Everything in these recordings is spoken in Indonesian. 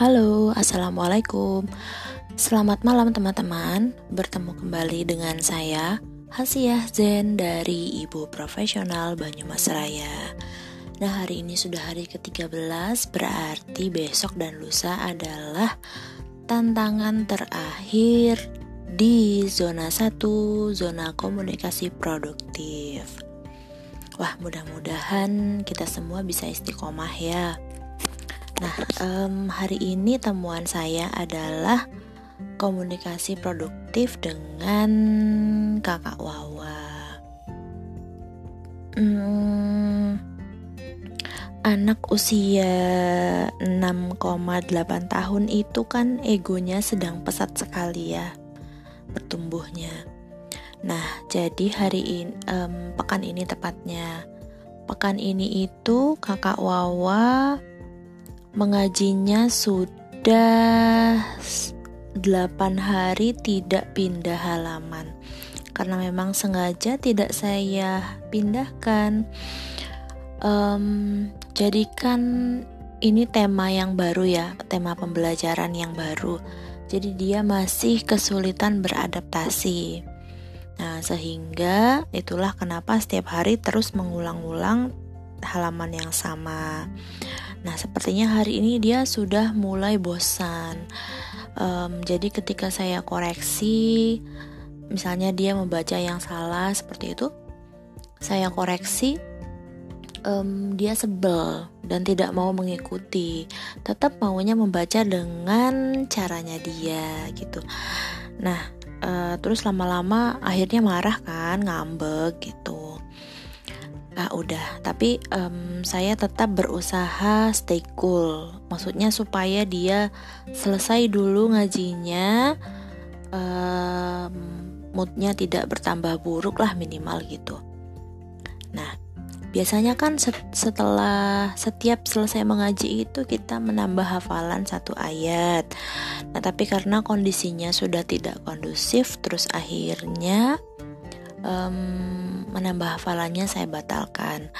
Halo, assalamualaikum. Selamat malam, teman-teman. Bertemu kembali dengan saya, Hasiah Zen dari Ibu Profesional Banyumas Raya. Nah, hari ini sudah hari ke-13, berarti besok dan lusa adalah tantangan terakhir di zona 1, zona komunikasi produktif. Wah, mudah-mudahan kita semua bisa istiqomah ya. Nah, um, hari ini temuan saya adalah komunikasi produktif dengan kakak Wawa. Hmm, anak usia 6,8 tahun itu kan egonya sedang pesat sekali ya bertumbuhnya. Nah, jadi hari ini um, pekan ini tepatnya. Pekan ini itu kakak Wawa Mengajinya sudah 8 hari tidak pindah halaman karena memang sengaja tidak saya pindahkan. Um, jadikan ini tema yang baru ya, tema pembelajaran yang baru. Jadi dia masih kesulitan beradaptasi. Nah, sehingga itulah kenapa setiap hari terus mengulang-ulang halaman yang sama. Nah, sepertinya hari ini dia sudah mulai bosan. Um, jadi, ketika saya koreksi, misalnya dia membaca yang salah seperti itu, saya koreksi, um, dia sebel dan tidak mau mengikuti. Tetap maunya membaca dengan caranya dia, gitu. Nah, uh, terus lama-lama akhirnya marah kan, ngambek gitu ah udah. Tapi um, saya tetap berusaha stay cool. Maksudnya supaya dia selesai dulu ngajinya um, moodnya tidak bertambah buruk lah minimal gitu. Nah biasanya kan setelah setiap selesai mengaji itu kita menambah hafalan satu ayat. Nah tapi karena kondisinya sudah tidak kondusif terus akhirnya um, menambah hafalannya saya batalkan.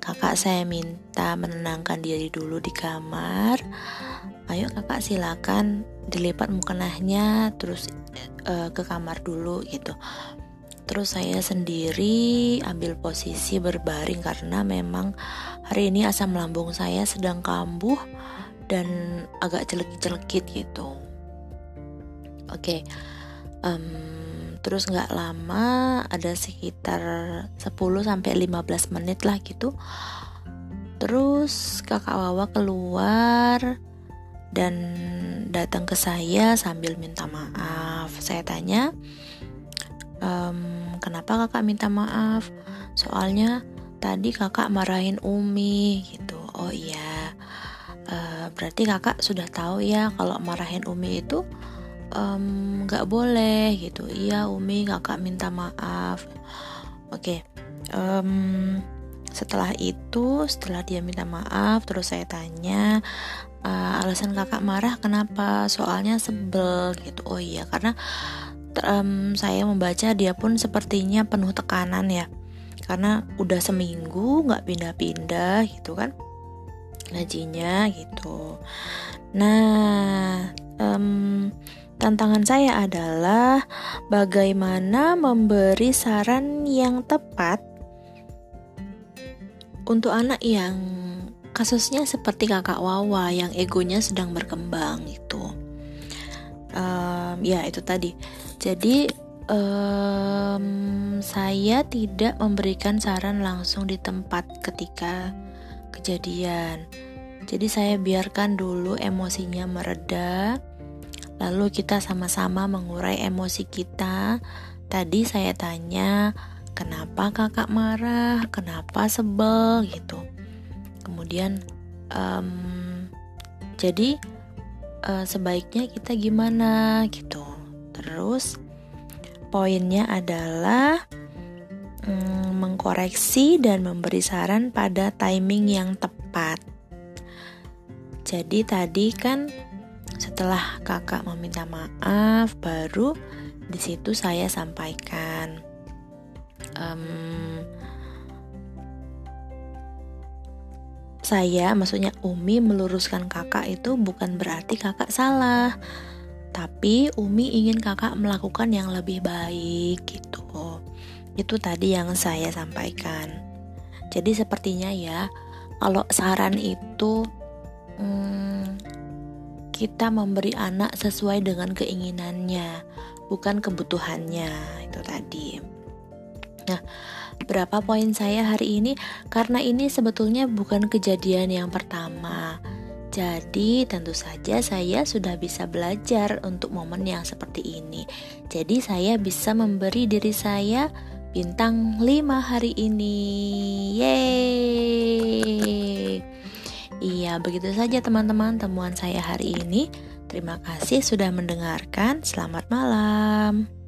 Kakak saya minta menenangkan diri dulu di kamar. Ayo kakak silakan dilipat mukenahnya terus uh, ke kamar dulu gitu. Terus saya sendiri ambil posisi berbaring karena memang hari ini asam lambung saya sedang kambuh dan agak celekit-celekit gitu. Oke. Okay. Um, terus nggak lama ada sekitar 10 sampai 15 menit lah gitu. Terus kakak Wawa keluar dan datang ke saya sambil minta maaf. Saya tanya ehm, kenapa kakak minta maaf? Soalnya tadi kakak marahin Umi gitu. Oh iya uh, berarti kakak sudah tahu ya kalau marahin Umi itu nggak um, boleh gitu. Iya Umi kakak minta maaf. Oke okay. um, setelah itu setelah dia minta maaf terus saya tanya uh, alasan kakak marah kenapa? Soalnya sebel gitu. Oh iya karena um, saya membaca dia pun sepertinya penuh tekanan ya. Karena udah seminggu nggak pindah-pindah gitu kan ngajinya gitu. Nah um, Tantangan saya adalah bagaimana memberi saran yang tepat untuk anak yang kasusnya seperti kakak Wawa yang egonya sedang berkembang itu. Um, ya itu tadi. Jadi um, saya tidak memberikan saran langsung di tempat ketika kejadian. Jadi saya biarkan dulu emosinya mereda Lalu kita sama-sama mengurai emosi kita. Tadi saya tanya, kenapa kakak marah, kenapa sebel gitu. Kemudian, um, jadi uh, sebaiknya kita gimana gitu. Terus poinnya adalah um, mengkoreksi dan memberi saran pada timing yang tepat. Jadi tadi kan setelah kakak meminta maaf, baru di situ saya sampaikan. Um, saya, maksudnya Umi meluruskan kakak itu bukan berarti kakak salah. Tapi Umi ingin kakak melakukan yang lebih baik gitu. Itu tadi yang saya sampaikan. Jadi sepertinya ya, kalau saran itu hmm, kita memberi anak sesuai dengan keinginannya, bukan kebutuhannya. Itu tadi. Nah, berapa poin saya hari ini karena ini sebetulnya bukan kejadian yang pertama. Jadi, tentu saja saya sudah bisa belajar untuk momen yang seperti ini. Jadi, saya bisa memberi diri saya bintang 5 hari ini. Yeay! Iya, begitu saja teman-teman temuan saya hari ini. Terima kasih sudah mendengarkan. Selamat malam.